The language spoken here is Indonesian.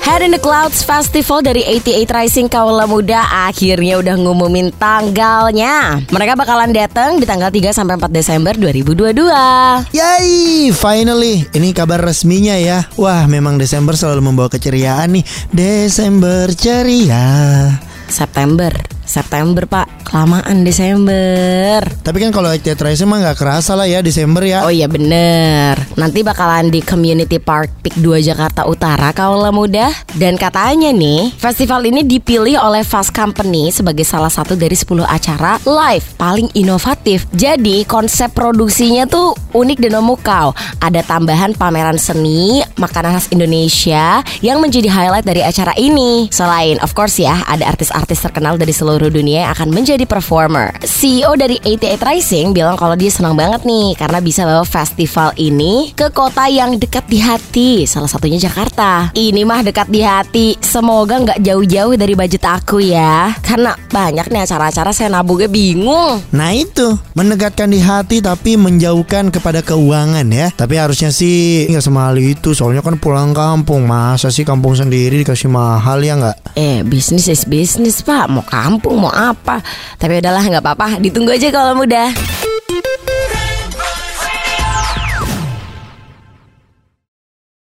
Head in the Clouds Festival dari 88 Rising Kaula Muda akhirnya udah ngumumin tanggalnya. Mereka bakalan datang di tanggal 3 sampai 4 Desember 2022. Yay, finally. Ini kabar resminya ya. Wah, memang Desember selalu membawa keceriaan nih. Desember ceria. September, September Pak, kelamaan Desember. Tapi kan kalau Active Rising mah nggak kerasa lah ya Desember ya. Oh iya bener. Nanti bakalan di Community Park Peak 2 Jakarta Utara Kaula Muda. Dan katanya nih Festival ini dipilih oleh Fast Company Sebagai salah satu dari 10 acara live Paling inovatif. Jadi konsep produksinya tuh unik dan memukau. Ada tambahan pameran seni Makanan khas Indonesia Yang menjadi highlight dari acara ini. Selain of course ya Ada artis-artis terkenal dari seluruh dunia Yang akan menjadi performer CEO dari 88 Rising bilang kalau dia senang banget nih karena bisa bawa festival ini ke kota yang dekat di hati, salah satunya Jakarta. Ini mah dekat di hati, semoga nggak jauh-jauh dari budget aku ya, karena banyak nih acara-acara saya nabungnya bingung. Nah itu mendekatkan di hati tapi menjauhkan kepada keuangan ya. Tapi harusnya sih nggak semahal itu. Soalnya kan pulang kampung masa sih kampung sendiri dikasih mahal ya nggak? Eh, bisnis is bisnis pak, mau kampung mau apa. Tapi udahlah nggak apa-apa, ditunggu aja kalau mudah.